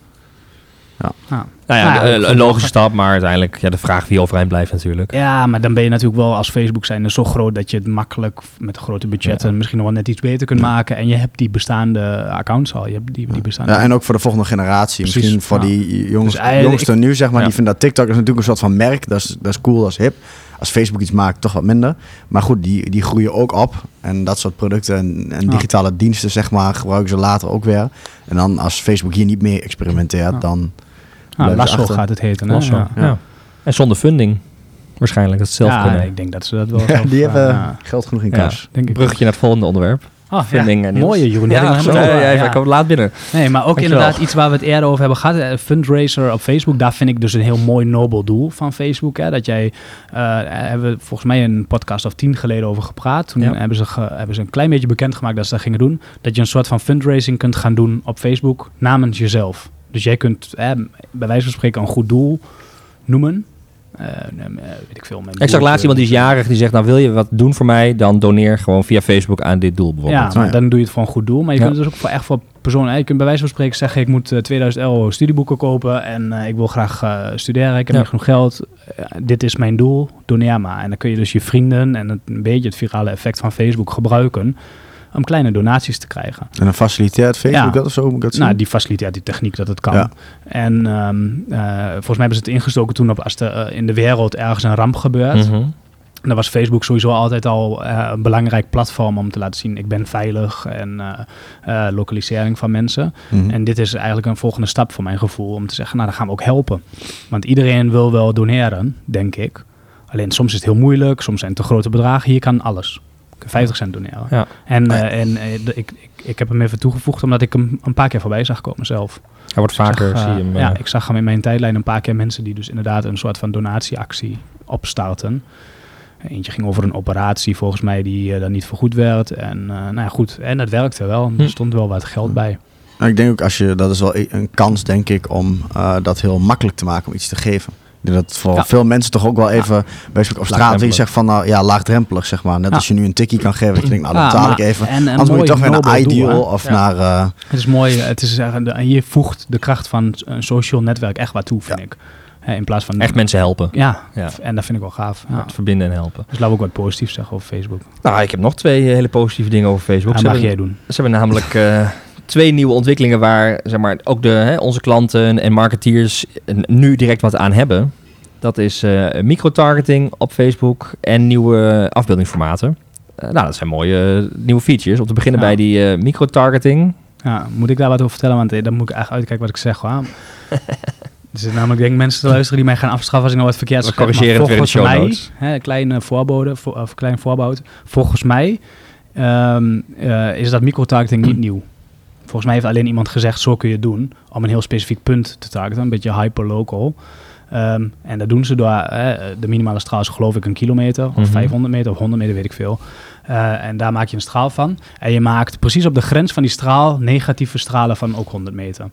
Ja. Nou ja, Ja, een- logische stap, maar uiteindelijk ja, de vraag wie overeind blijft natuurlijk. Ja, maar dan ben je natuurlijk wel als Facebook zijn zo groot dat je het makkelijk met grote budgetten Ja. misschien nog wel net iets beter kunt maken. En je hebt die bestaande accounts al. Je hebt die, die bestaande. Ja, en ook voor de volgende generatie. Precies, Misschien voor ja. die jongens, Dus eigenlijk- jongsten nu, zeg maar. Ja. Die vinden dat TikTok is natuurlijk een soort van merk. Dat is, dat is cool, dat is hip. Als Facebook iets maakt, toch wat minder. Maar goed, die, die groeien ook op. En dat soort producten en, en Ja. digitale diensten, zeg maar, gebruiken ze later ook weer. En dan als Facebook hier niet meer experimenteert, Ja. dan... Ah, Lasso achter. gaat het heten. Hè? Lasso, Ja. ja. En zonder funding waarschijnlijk, dat ze zelf Ja, kunnen. ik denk dat ze dat wel zelf, die hebben ja, geld genoeg in Ja. kas. denk ik. Bruggetje naar het volgende onderwerp. Ah, Funding, ja. Niels. Mooie, Jeroen. Ja, ja, zo, ja, ja. ik kom laat binnen. Nee, maar ook Dankjewel. inderdaad iets waar we het eerder over hebben gehad. Eh, Fundraiser op Facebook, daar vind ik dus een heel mooi nobel doel van Facebook. Hè? Dat jij, eh hebben we volgens mij een podcast of tien geleden over gepraat. Toen Ja. hebben, ze ge- hebben ze een klein beetje bekendgemaakt dat ze dat gingen doen. Dat je een soort van fundraising kunt gaan doen op Facebook namens jezelf. Dus jij kunt eh, bij wijze van spreken een goed doel noemen. Eh, eh, weet ik veel. Ik zag laatst iemand die is jarig, die zegt, nou wil je wat doen voor mij, dan doneer gewoon via Facebook aan dit doel Ja, bijvoorbeeld. ja. dan doe je het voor een goed doel. Maar je Ja. kunt het dus ook voor echt voor personen. hè, Je kunt bij wijze van spreken zeggen: ik moet eh, 2000 euro studieboeken kopen en eh, ik wil graag eh, studeren. Ik heb Ja. niet genoeg geld. Eh, dit is mijn doel. Doneer maar. En dan kun je dus je vrienden en het, een beetje het virale effect van Facebook gebruiken om kleine donaties te krijgen. En dan faciliteert Facebook Ja. dat of zo? Moet ik dat zien? Nou, die faciliteert die techniek dat het kan. Ja. En ehm, eh, volgens mij hebben ze het ingestoken toen op als er eh, in de wereld ergens een ramp gebeurt. Mhm. En dan was Facebook sowieso altijd al eh, een belangrijk platform om te laten zien: ik ben veilig en eh, eh, lokalisering van mensen. Mhm. En dit is eigenlijk een volgende stap voor mijn gevoel om te zeggen: nou, dan gaan we ook helpen. Want iedereen wil wel doneren, denk ik. Alleen soms is het heel moeilijk, soms zijn het te grote bedragen. Hier kan alles. Ik kan 50 cent doneren. Ja. En, eh, en eh, ik, ik, ik heb hem even toegevoegd omdat ik hem een paar keer voorbij zag komen zelf. Hij wordt vaker, zag, zie eh, je hem. ja, ik zag hem in mijn tijdlijn een paar keer mensen die dus inderdaad een soort van donatieactie opstarten. Eentje ging over een operatie volgens mij die dan niet vergoed werd. En eh, nou ja, goed, en het werkte wel. Hm. Er stond wel wat geld bij. Nou, ik denk ook als je, dat is wel e- een kans, denk ik, om eh, dat heel makkelijk te maken om iets te geven. Denk dat voor Ja. veel mensen toch ook wel even bij op straat die zegt van, nou ja, laagdrempelig zeg maar. Net Ja. als je nu een tikkie kan geven, dat je denkt, nou dan Ja, betaal ik even. En, en Anders moet je toch weer naar doel, Ideal of Ja. naar... eh, Het is mooi, het is de- en je voegt de kracht van een social netwerk echt wat toe, vind ik. Hè, in plaats van... echt mensen helpen. Ja, Ja. en dat vind ik wel gaaf. Ja. Het verbinden en helpen. Dus laten we ook wat positiefs zeggen over Facebook. Nou, ik heb nog twee eh, hele positieve dingen over Facebook. Dat Ze mag hebben, jij doen. ze hebben namelijk [LAUGHS] eh, twee nieuwe ontwikkelingen waar zeg maar, ook de, hè, onze klanten en marketeers nu direct wat aan hebben. Dat is eh microtargeting op Facebook en nieuwe afbeeldingsformaten. Eh, nou, dat zijn mooie eh, nieuwe features. Om te beginnen Ja. bij die microtargeting. Ja, moet ik daar wat over vertellen? Want dan moet ik echt uitkijken wat ik zeg. Hoor. [LAUGHS] Er zitten namelijk denk ik mensen te luisteren die mij gaan afstraffen als ik nou wat verkeerd zeg. corrigeren het Maar weer in de volgens show mij. Hè, kleine voorbode, voor, of klein voorbehoud. Volgens mij ehm, eh, is dat microtargeting niet nieuw. Volgens mij heeft alleen iemand gezegd, zo kun je het doen. Om een heel specifiek punt te targeten. Een beetje hyperlocal. Ehm, en dat doen ze door, eh, de minimale straal is geloof ik een kilometer. Of Mhm. 500 meter of 100 meter, weet ik veel. Eh, en daar maak je een straal van. En je maakt precies op de grens van die straal negatieve stralen van ook 100 meter.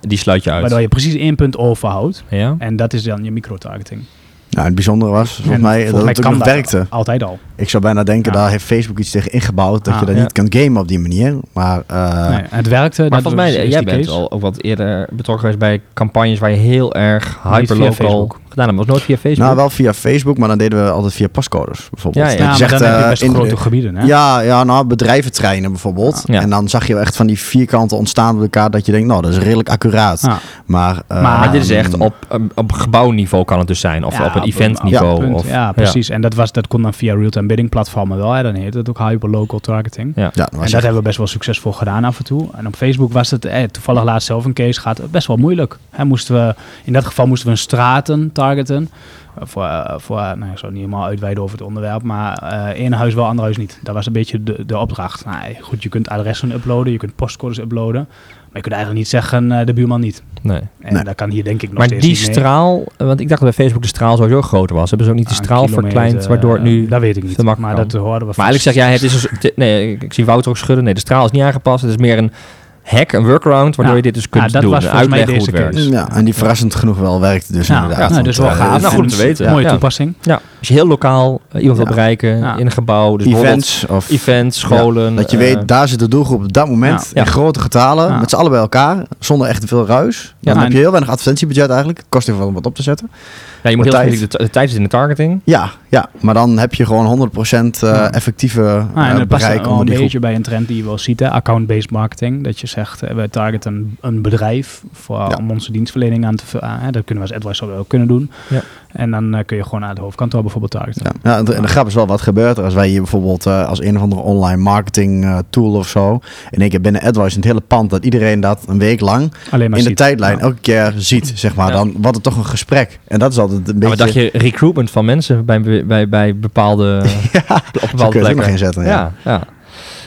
Die sluit je uit. Waardoor je precies één punt overhoudt. Ja? En dat is dan je microtargeting. Nou, het bijzondere was, volgens En mij, volgens dat mij het ook nog dat werkte. Altijd al. Ik zou bijna denken, Ja. daar heeft Facebook iets tegen ingebouwd, dat je dat Ja. niet kan gamen op die manier. Maar eh, nee, het werkte. Maar dat volgens mij, jij bent al ook wat eerder betrokken geweest bij campagnes waar je heel erg hyperlocal. Gedaan hebt. Was nooit via Facebook? nou, wel via Facebook, maar dan deden we altijd via pascodes bijvoorbeeld. Ja, ja. Maar zegt, dan heb je eh, best in- grote gebieden. Hè? Ja, ja, nou, bedrijventreinen bijvoorbeeld. Ja. En dan zag je echt van die vierkanten ontstaan op elkaar dat je denkt, nou, dat is redelijk accuraat. Ja. Maar, eh, Maar- Maar dit is echt op, op, gebouwniveau kan het dus zijn. Of Ja, op een eventniveau. Ja, of, ja, precies. En dat, was, dat kon dan via real-time bidding platformen wel. Hè? Dan heet het ook hyperlocal targeting. Ja. Ja, dat was En echt- dat hebben we best wel succesvol gedaan af en toe. En op Facebook was het, eh, toevallig laatst zelf een case, gaat best wel moeilijk. Hè, moesten we, in dat geval moesten we een straten targeten. Eh, Voor, eh, voor, eh, nou, ik zal niet helemaal uitweiden over het onderwerp, maar eh één huis wel, ander huis niet. Dat was een beetje de, de opdracht. Nou, goed, je kunt adressen uploaden, je kunt postcodes uploaden. Maar je kunt eigenlijk niet zeggen eh, de buurman niet. Nee. En Nee. dat kan hier denk ik nog Maar steeds die straal, want ik dacht dat bij Facebook de straal sowieso groter was. Hebben ze ook niet de Ah, straal verkleind, waardoor het nu... Dat weet ik niet, maar dat hoorden we Maar eigenlijk zeg jij, het is nee, ik zie Wouter ook schudden. Nee, de straal is niet aangepast. Het is meer een hack, een workaround, waardoor Ja. je dit dus kunt Ja, dat doen. was volgens mij hoe het deze werkt. Ja, en die verrassend genoeg wel werkt dus Ja, inderdaad. ja, Want, dus wel eh, gaaf. nou, goed om te En weten. Mooie Ja. toepassing. Ja, als je heel lokaal eh, iemand wil Ja. bereiken Ja. in een gebouw, dus Events of events, scholen. dat je eh, weet, daar zit de doelgroep op dat moment Ja. in grote getalen, Ja. met z'n allen bij elkaar, zonder echt veel ruis. Dan heb je heel weinig advertentiebudget eigenlijk. Kost even wat om wat op te zetten. ja, je moet de heel tijd. de, de tijd zit in de targeting. Ja, ja, maar dan heb je gewoon 100% eh, Ja. effectieve Ah, en het past bereik onder een die groep. beetje bij een trend die je wel ziet, hè? account-based marketing. Dat je zegt, we targeten een, een bedrijf voor, Ja. om onze dienstverlening aan te vullen. Ah, hè, dat kunnen we als AdWise ook kunnen doen. En dan eh, kun je gewoon naar het hoofdkantoor bijvoorbeeld targeten. Ja, ja en de, en de grap is wel, wat gebeurt er als wij hier bijvoorbeeld eh, als een of andere online marketing eh, tool of zo, in één keer binnen AdWise in het hele pand, dat iedereen dat een week lang Alleen maar in de tijdlijn Ja. elke keer ziet, zeg maar. Ja. Dan wordt het toch een gesprek. En dat is altijd een Maar beetje... dacht je, recruitment van mensen bij, bij, bij bepaalde, [LAUGHS] ja, op bepaalde kun je het ook nog plekken? inzetten. Ja. Ja, ja.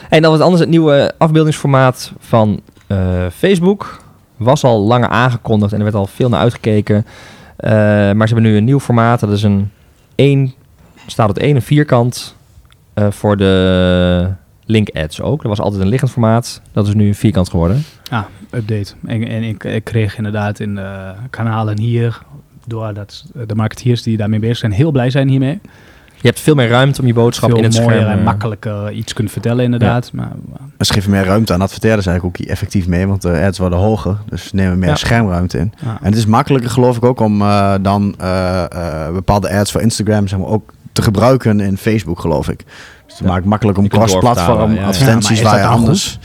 En dan wat anders, het nieuwe afbeeldingsformaat van eh, Facebook was al langer aangekondigd en er werd al veel naar uitgekeken. Eh, maar ze hebben nu een nieuw formaat. Dat is een één, staat op één een vierkant eh, voor de link ads ook. Dat was altijd een liggend formaat. Dat is nu een vierkant geworden. Ah, update. En, en ik, ik kreeg inderdaad in de kanalen hier, doordat de marketeers die daarmee bezig zijn, heel blij zijn hiermee. Je hebt veel meer ruimte om je boodschap Veel in het mooier scherm. en eh, makkelijker iets kunt vertellen inderdaad. Maar, Ze geven meer ruimte aan adverteerders eigenlijk ook effectief mee, want de ads worden hoger. Dus ze nemen meer Ja. schermruimte in. ja. En het is makkelijker geloof ik ook om eh, dan eh, eh, bepaalde ads voor Instagram zeg maar, ook te gebruiken in Facebook geloof ik. Dus het Ja. maakt makkelijk om cross-platform advertenties waar je anders...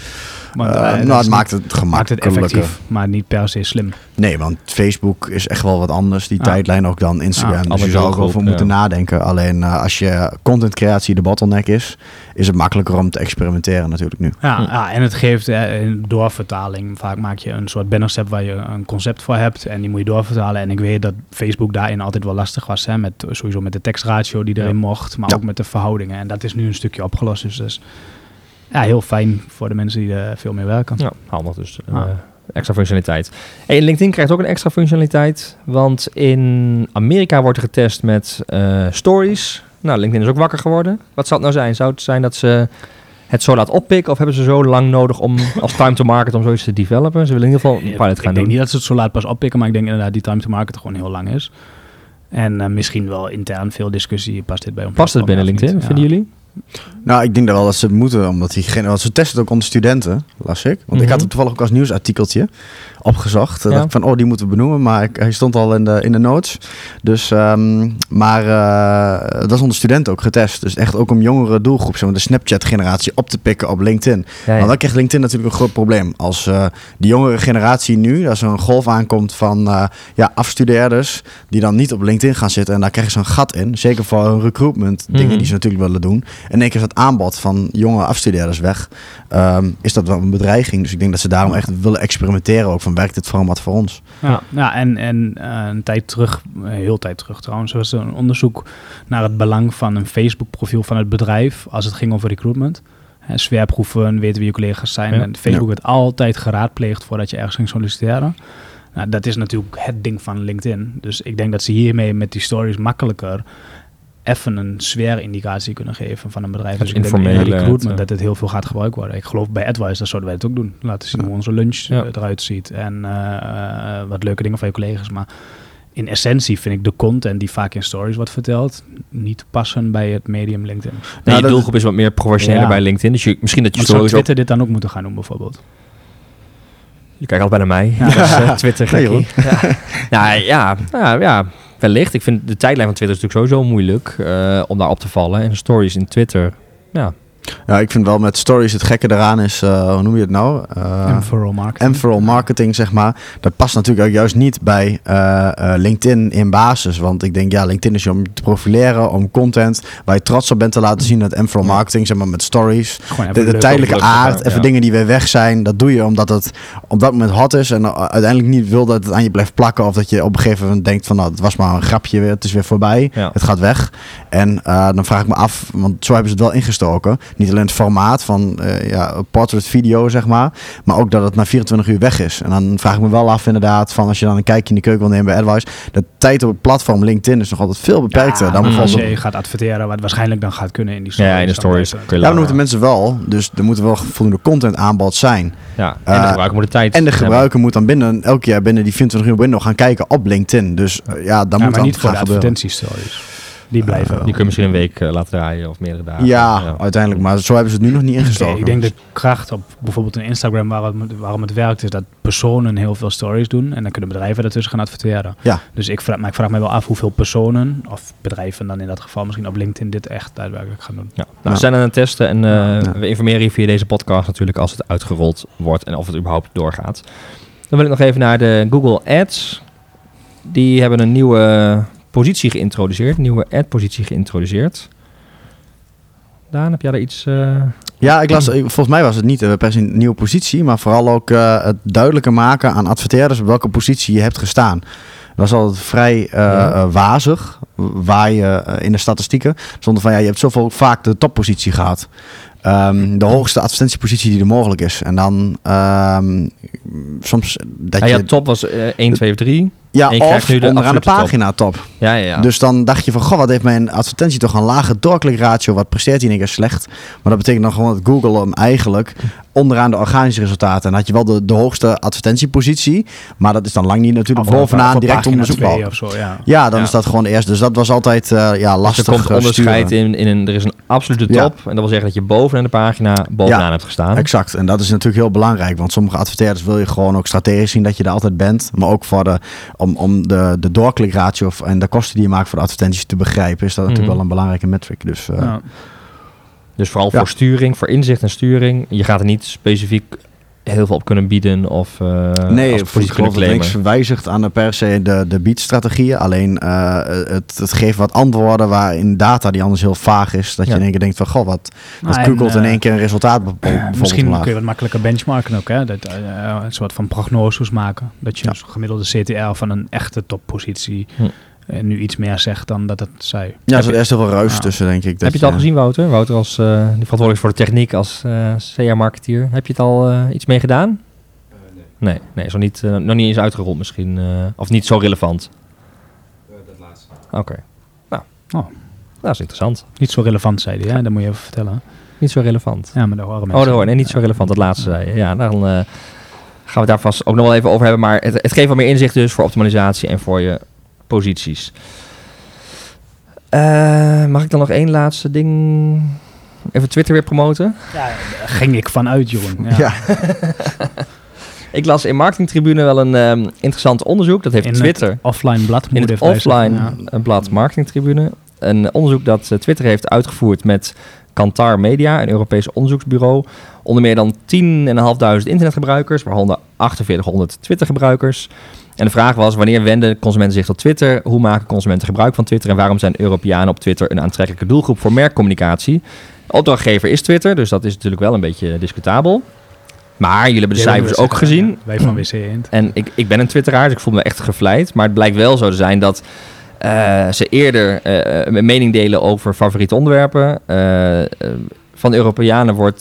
Dat nou, is het maakt het maakt het effectief, maar niet per se slim. Nee, want Facebook is echt wel wat anders. Die Ja. tijdlijn ook dan Instagram. Ja, dus je zou er doelgroep, over moeten nadenken. Alleen eh, als je contentcreatie de bottleneck is, is het makkelijker om te experimenteren natuurlijk nu. Ja, Hm. ja, en het geeft eh, doorvertaling. Vaak maak je een soort bannerstep waar je een concept voor hebt en die moet je doorvertalen. En ik weet dat Facebook daarin altijd wel lastig was, hè, met, sowieso met de tekstratio die erin Ja. mocht, maar Ja. ook met de verhoudingen. En dat is nu een stukje opgelost. Dus is ja, heel fijn voor de mensen die er veel mee werken. Ja, handig dus. eh, extra functionaliteit. Hey, LinkedIn krijgt ook een extra functionaliteit. Want in Amerika wordt er getest met eh, stories. Nou, LinkedIn is ook wakker geworden. Wat zou het nou zijn? Zou het zijn dat ze het zo laat oppikken? Of hebben ze zo lang nodig om [LAUGHS] als time to market om zoiets te developen? Ze willen in ieder geval een pilot ik gaan denk doen. niet dat ze het zo laat pas oppikken, maar ik denk inderdaad die time to market gewoon heel lang is. En eh, misschien wel intern veel discussie. Past dit bij ons? Past het binnen? LinkedIn, Ja. vinden jullie? Nou, ik denk dat wel dat ze het moeten, omdat diegene, want ze testen het ook onder studenten, las ik. Want ik Mhm. had het toevallig ook als nieuwsartikeltje opgezocht. Ja. Dacht ik van, oh, die moeten we benoemen, maar ik, hij stond al in de, in de notes. Dus, ehm, maar eh, dat is onder studenten ook getest. Dus echt ook om jongere doelgroep, zeg maar, de Snapchat-generatie op te pikken op LinkedIn. Ja, Maar dan krijgt LinkedIn natuurlijk een groot probleem. Als eh die jongere generatie nu, als er een golf aankomt van eh, ja, afstudeerders, die dan niet op LinkedIn gaan zitten en daar krijgen ze een gat in. Zeker voor hun recruitment, dingen Mhm. die ze natuurlijk willen doen. En in één keer is het aanbod van jonge afstudeerders weg. Ehm, is dat wel een bedreiging. Dus ik denk dat ze daarom echt willen experimenteren ook van werkt dit format voor ons. Ja, ja en, en eh, een tijd terug, een heel tijd terug trouwens, was er een onderzoek naar het belang van een Facebook-profiel van het bedrijf als het ging over recruitment. Hè, Sfeerproeven, weten wie je collega's zijn. Ja. En Facebook werd altijd geraadpleegd voordat je ergens ging solliciteren. Nou, dat is natuurlijk het ding van LinkedIn. Dus ik denk dat ze hiermee met die stories makkelijker even een sfeerindicatie kunnen geven van een bedrijf. Dus ik denk in recruitment dat het heel veel gaat gebruikt worden. Ik geloof bij AdWise, dat zouden wij het ook doen. Laten zien hoe onze lunch Ja. eh, eruit ziet en eh, eh, wat leuke dingen van je collega's. Maar in essentie vind ik de content die vaak in stories wordt verteld niet passen bij het medium LinkedIn. Nee, Nou, je doelgroep is wat meer professioneler Ja. bij LinkedIn. Dus je, misschien dat je stories ook... Twitter dit dan ook moeten gaan doen bijvoorbeeld? Je kijkt altijd bij naar mij. Ja. Ja. [LAUGHS] Dat is, Twitter. Nee, [LAUGHS] ja. Ja, ja, ja, ja, wellicht. Ik vind de tijdlijn van Twitter is natuurlijk sowieso moeilijk eh, om daar op te vallen. En stories in Twitter, ja. Ja, ik vind wel met stories het gekke eraan is, eh, hoe noem je het nou? Vooral marketing. vooral marketing, zeg maar. Dat past natuurlijk ook juist niet bij eh, LinkedIn in basis. Want ik denk, ja, LinkedIn is je om je te profileren, om content waar je trots op bent te laten zien. Dat vooral marketing, zeg maar, met stories. De, tijdelijke aard, ja. even dingen die weer weg zijn. Dat doe je omdat het op dat moment hot is. En uh, uiteindelijk niet wil dat het aan je blijft plakken. Of dat je op een gegeven moment denkt van, nou, het was maar een grapje weer. Het is weer voorbij. Ja. Het gaat weg. En dan vraag ik me af, want zo hebben ze het wel ingestoken. Niet alleen het formaat van eh, ja, een portrait video, zeg maar. Maar ook dat het na 24 uur weg is. En dan vraag ik me wel af inderdaad van als je dan een kijkje in de keuken wil nemen bij AdWise. De tijd op het platform LinkedIn is nog altijd veel beperkter. Ja, dan als je gaat adverteren, wat waarschijnlijk dan gaat kunnen in die stories. Ja, in de dan stories je Ja, dan moeten mensen wel. Dus er moet wel voldoende content aanbod zijn. Ja, en de Eh, gebruiker moet de tijd En de hebben. gebruiker moet dan binnen elk jaar binnen die 24 uur window gaan kijken op LinkedIn. Dus eh, ja, dan Ja, moet maar dan niet voor de advertentiestories. Die blijven wel. Die kun je misschien een week eh, laten draaien of meerdere dagen. Ja, uiteindelijk. Maar zo hebben ze het nu nog niet ingestoken. ik denk de kracht op bijvoorbeeld een Instagram waarom het, waarom het werkt, is dat personen heel veel stories doen en dan kunnen bedrijven daartussen gaan adverteren. Ja. Dus ik vraag, maar ik vraag me wel af hoeveel personen, of bedrijven dan in dat geval misschien op LinkedIn, dit echt daadwerkelijk gaan doen. Ja. Nou, we zijn aan het testen en eh, Ja. we informeren je via deze podcast natuurlijk als het uitgerold wordt en of het überhaupt doorgaat. Dan wil ik nog even naar de Google Ads. Die hebben een nieuwe positie geïntroduceerd, een nieuwe ad-positie geïntroduceerd. Daan, heb jij daar iets... eh, Ja, ik las, volgens mij was het niet eh, per se een nieuwe positie, maar vooral ook eh, het duidelijker maken aan adverteerders op welke positie je hebt gestaan. Dat was altijd vrij Ja. wazig, waar je in de statistieken stond van ja, je hebt zoveel vaak de toppositie gehad. Ehm, de hoogste advertentiepositie die er mogelijk is. En dan ehm, soms dat ja, je... ja, top was eh 1, 2 of 3. Ja, en of nu de onderaan de top. pagina top. Ja, ja, ja. Dus dan dacht je van, goh, wat heeft mijn advertentie toch een lage doorklikratio? Wat presteert één keer slecht? Maar dat betekent dan gewoon dat Google hem eigenlijk onderaan de organische resultaten. En dan had je wel de, de hoogste advertentiepositie. Maar dat is dan lang niet natuurlijk Of bovenaan direct pagina onder de zoekbalk. twee of zo, ja. Ja, dan Ja. is dat gewoon eerst. Dus dat was altijd eh, ja, Dus lastig er komt eh, onderscheid sturen. in, in een, er is een absolute Ja. top. En dat wil zeggen dat je bovenaan de pagina bovenaan Ja, hebt gestaan. Exact. En dat is natuurlijk heel belangrijk. Want sommige adverteerders wil je gewoon ook strategisch zien dat je er altijd bent. Maar ook voor de, om, om de, de doorklikratio of- en de kosten die je maakt voor de advertenties te begrijpen, is dat natuurlijk Mhm. wel een belangrijke metric. Dus eh, Ja. Dus vooral Ja. voor sturing, voor inzicht en sturing. Je gaat er niet specifiek heel veel op kunnen bieden of uh, nee, als ik geloof dat niks wijzigt aan de per se de, de beatstrategieën. Alleen eh, het, het geeft wat antwoorden waarin data die anders heel vaag is. Dat je in één keer denkt van, goh, wat, Nou, en, googelt in eh, één keer een resultaat Misschien omlaag. kun je wat makkelijker benchmarken ook. Hè? Dat, eh, een soort van prognoses maken. Dat je Ja. een gemiddelde CTR van een echte toppositie Hm. Nu iets meer zegt dan dat het zei. Ja, er zit eerst heel veel ruis Ja. tussen, denk ik. Heb je het al gezien, Wouter? Wouter als eh, die verantwoordelijk is voor de techniek als eh CR-marketeer. Heb je het al eh, iets mee gedaan? nee. Nee, is nog niet, nog niet eens uitgerold misschien. eh, of niet zo relevant. dat laatste. Oké. Nou. Oh. Dat is interessant. Niet zo relevant, zei hij. Hè? Dat moet je even vertellen. Niet zo relevant. Ja, maar de horen Oh, mensen. dat hoor. Nee, niet zo relevant. Dat laatste zei je. Ja, dan eh, gaan we het daar vast ook nog wel even over hebben. Maar het, het geeft wel meer inzicht dus voor optimalisatie en voor je posities. Eh, mag ik dan nog één laatste ding... Even Twitter weer promoten? Ja, daar ging ik vanuit, Jeroen. Ja. Ja. [LAUGHS] Ik las in Marketingtribune wel een ehm, interessant onderzoek. Dat heeft In Twitter. het offline blad. in het offline Ja. eh, blad Marketingtribune. Een onderzoek dat eh, Twitter heeft uitgevoerd met Kantar Media, een Europees onderzoeksbureau. Onder meer dan 10.500 internetgebruikers, waaronder 4800 Twitter-gebruikers. En de vraag was, wanneer wenden consumenten zich tot Twitter? Hoe maken consumenten gebruik van Twitter? En waarom zijn Europeanen op Twitter een aantrekkelijke doelgroep voor merkcommunicatie? Opdrachtgever is Twitter, dus dat is natuurlijk wel een beetje discutabel. Maar jullie hebben de Jij cijfers ook gezien. ja, wij van WC Eend. En ik, ik ben een twitteraar, dus ik voel me echt gevleid. Maar het blijkt wel zo te zijn dat eh, ze eerder eh, een mening delen over favoriete onderwerpen. Eh, van Europeanen wordt...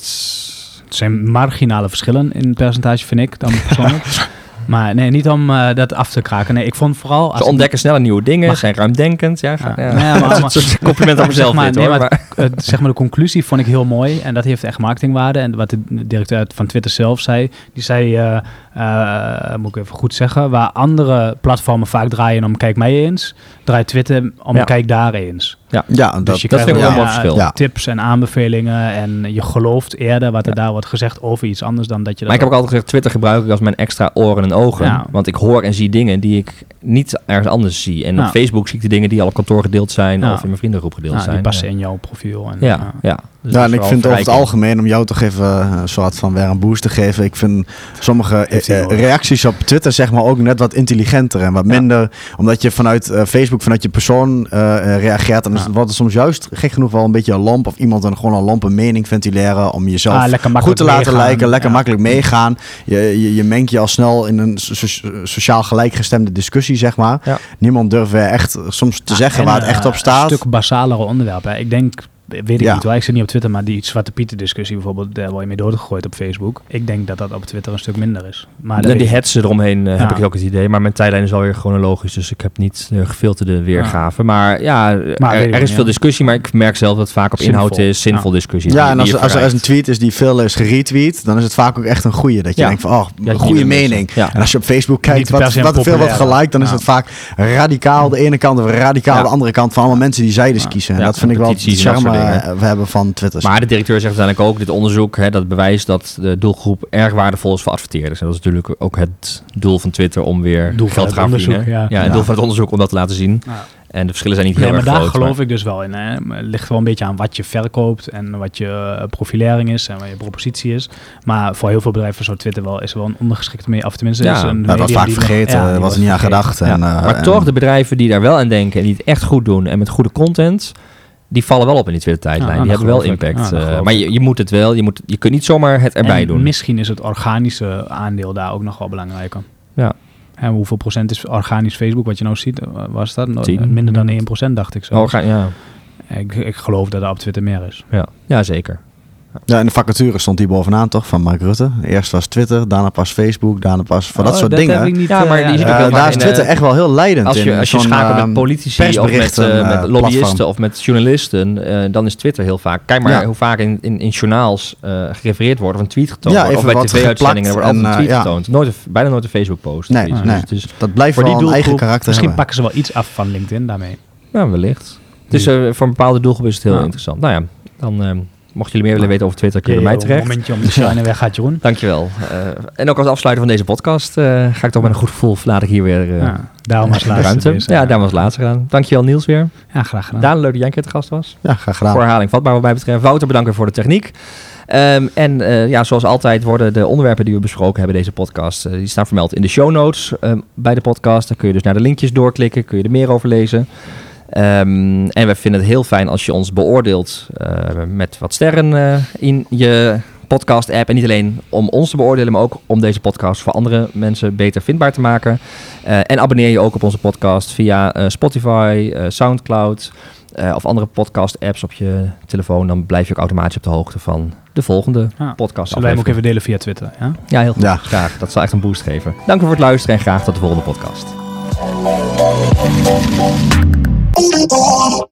Het zijn marginale verschillen in percentage, vind ik dan [LAUGHS] persoonlijk. Maar nee, niet om eh, dat af te kraken. Nee, ik vond vooral... Als Ze ontdekken sneller nieuwe dingen, Mag- zijn ruimdenkend. Ja, Ja. ja. Maar- [LAUGHS] compliment aan [LAUGHS] mezelf Zeg maar, dit, nee, hoor. maar- Maar- zeg maar de conclusie vond ik heel mooi. En dat heeft echt marketingwaarde. En wat de directeur van Twitter zelf zei. Die zei, eh, eh, moet ik even goed zeggen. Waar andere platformen vaak draaien om kijk mij eens. Draait Twitter om kijk daar eens. Ja, dat, dus je dat krijgt wel wel een ja, mooi verschil. Ja. tips en aanbevelingen. En je gelooft eerder wat er daar wordt gezegd over iets anders dan dat je dat Maar ik heb ook altijd gezegd, Twitter gebruik ik als mijn extra oren en ogen. Ja. Want ik hoor en zie dingen die ik niet ergens anders zie. En Ja. op Facebook zie ik de dingen die al op kantoor gedeeld zijn Ja. of in mijn vriendengroep gedeeld zijn. die passen in jouw profiel. En, Ja, ja. Dus Ja, en ik vind over het algemeen, om jou toch even eh, een soort van weer een boost te geven. Ik vind sommige eh, nodig. reacties op Twitter zeg maar ook net wat intelligenter en wat Ja. minder. Omdat je vanuit eh, Facebook, vanuit je persoon eh, eh, reageert. En Ja. wordt het soms juist gek genoeg wel een beetje een lamp. Of iemand dan gewoon een lamp een mening ventileren om jezelf Ah, goed te laten meegaan. lijken. Lekker Ja. makkelijk meegaan. Je, je, je mengt je al snel in een so- sociaal gelijkgestemde discussie zeg maar. Niemand durft weer echt soms te zeggen en, waar het eh, echt op staat. Een stuk basalere onderwerpen. Ik denk, weet ik Ja. niet hoor, ik zit niet op Twitter, maar die Zwarte Pieten discussie bijvoorbeeld, daar word je mee doodgegooid op Facebook. Ik denk dat dat op Twitter een stuk minder is. Maar Nee, die hetsen eromheen eh, heb ik ook het idee. Maar mijn tijdlijn is alweer chronologisch, dus ik heb niet de gefilterde weergave. Maar ja, ik er, er is niet, veel ja. discussie, maar ik merk zelf dat het vaak op Zinvol. inhoud is, zinvol discussie. Ja, en als, als er eens een tweet is die veel is geretweet, dan is het vaak ook echt een goeie. Dat je Ja. denkt van, oh, Ja, een goede mening. Ja. En als je op Facebook kijkt wat, wat er veel wordt populaire. geliked, dan is het vaak radicaal de ene kant of radicaal Ja. de andere kant van allemaal mensen die zijdes kiezen. En dat vind ik wel het dingen. eh, we hebben van Twitter. Maar de directeur zegt uiteindelijk ook, dit onderzoek, hè, dat bewijst dat de doelgroep erg waardevol is voor adverteerders. En dat is natuurlijk ook het doel van Twitter om weer Doel geld te gaan verdienen. ja. Ja, het Ja. doel van het onderzoek om dat te laten zien. Ja. En de verschillen zijn niet Nee, heel maar erg daar groot. geloof maar- ik dus wel in. Hè. Maar Het ligt wel een beetje aan wat je verkoopt en wat je eh, profilering is en wat je propositie is. Maar voor heel veel bedrijven zou Twitter wel, is er wel een ondergeschikte mee. Of tenminste, Ja, is een dat medium vaak nog- vergeten, ja, er was er niet aan gedacht. Ja, En, eh, maar en- toch, de bedrijven die daar wel aan denken en die het echt goed doen en met goede content, die vallen wel op in die Twitter-tijdlijn. Ja, die hebben wel impact. Ja, eh, maar je, je moet het wel, je, moet, je kunt niet zomaar het erbij En doen. Misschien is het organische aandeel daar ook nog wel belangrijker. Ja. En hoeveel procent is organisch Facebook, wat je nou ziet, eh, was dat? Tien. Minder dan 1 procent, dacht ik zo. Oh, ja. ik, ik geloof dat er op Twitter meer is. Ja. ja, zeker. Ja, in de vacature stond die bovenaan toch van Mark Rutte. Eerst was Twitter, daarna pas Facebook, daarna pas voor dat Oh, soort heb dingen. ik niet, Ja, eh, maar die Eh, daar is Twitter eh, echt wel heel leidend Als je, in. als je schakelt met politici of met, eh, met lobbyisten platform. of met journalisten, dan is Twitter heel vaak. Kijk maar Ja. hoe vaak in, in, in journaals eh, gerefereerd wordt of een tweet getoond Ja, wordt. Of bij tv-uitzendingen wordt altijd een en, tweet ja. getoond. Nooit een- bijna nooit een Facebook-post. Nee, Dus nee. is- Dat blijft Voor wel die een eigen doelgroep karakter Misschien pakken ze wel iets af van LinkedIn daarmee. ja, wellicht. Eh, voor een bepaalde doelgroep is het heel interessant. Nou ja, dan eh, mochten jullie meer willen weten over Twitter, kun je Een bij mij terecht. momentje om de shine [LAUGHS] weg gaat Jeroen. Dankjewel. Eh en ook als afsluiter van deze podcast eh, ga ik toch met een goed gevoel laat ik hier weer eh, ja, daarom als laatste. ruimte. ja, daar was laatste gaan. Dankjewel Niels weer. Ja, graag gedaan. Daan, leuk dat jij een keer te gast was. Ja, graag gedaan. Voor herhaling vatbaar wat mij betreft. Wouter, bedankt weer voor de techniek. Ehm, en eh, ja, zoals altijd worden de onderwerpen die we besproken hebben deze podcast, die staan vermeld in de show notes ehm, bij de podcast. Daar kun je dus naar de linkjes doorklikken, kun je er meer over lezen. Ehm, en we vinden het heel fijn als je ons beoordeelt eh, met wat sterren eh, in je podcast-app. En niet alleen om ons te beoordelen, maar ook om deze podcast voor andere mensen beter vindbaar te maken. Eh, en abonneer je ook op onze podcast via eh, Spotify, eh, Soundcloud eh, of andere podcast-apps op je telefoon. Dan blijf je ook automatisch op de hoogte van de volgende Ja. podcast. Zullen wij hem ook even delen via Twitter? Ja? Ja, heel goed. Ja. Graag. Dat zal echt een boost geven. Dank u voor het luisteren en graag tot de volgende podcast. born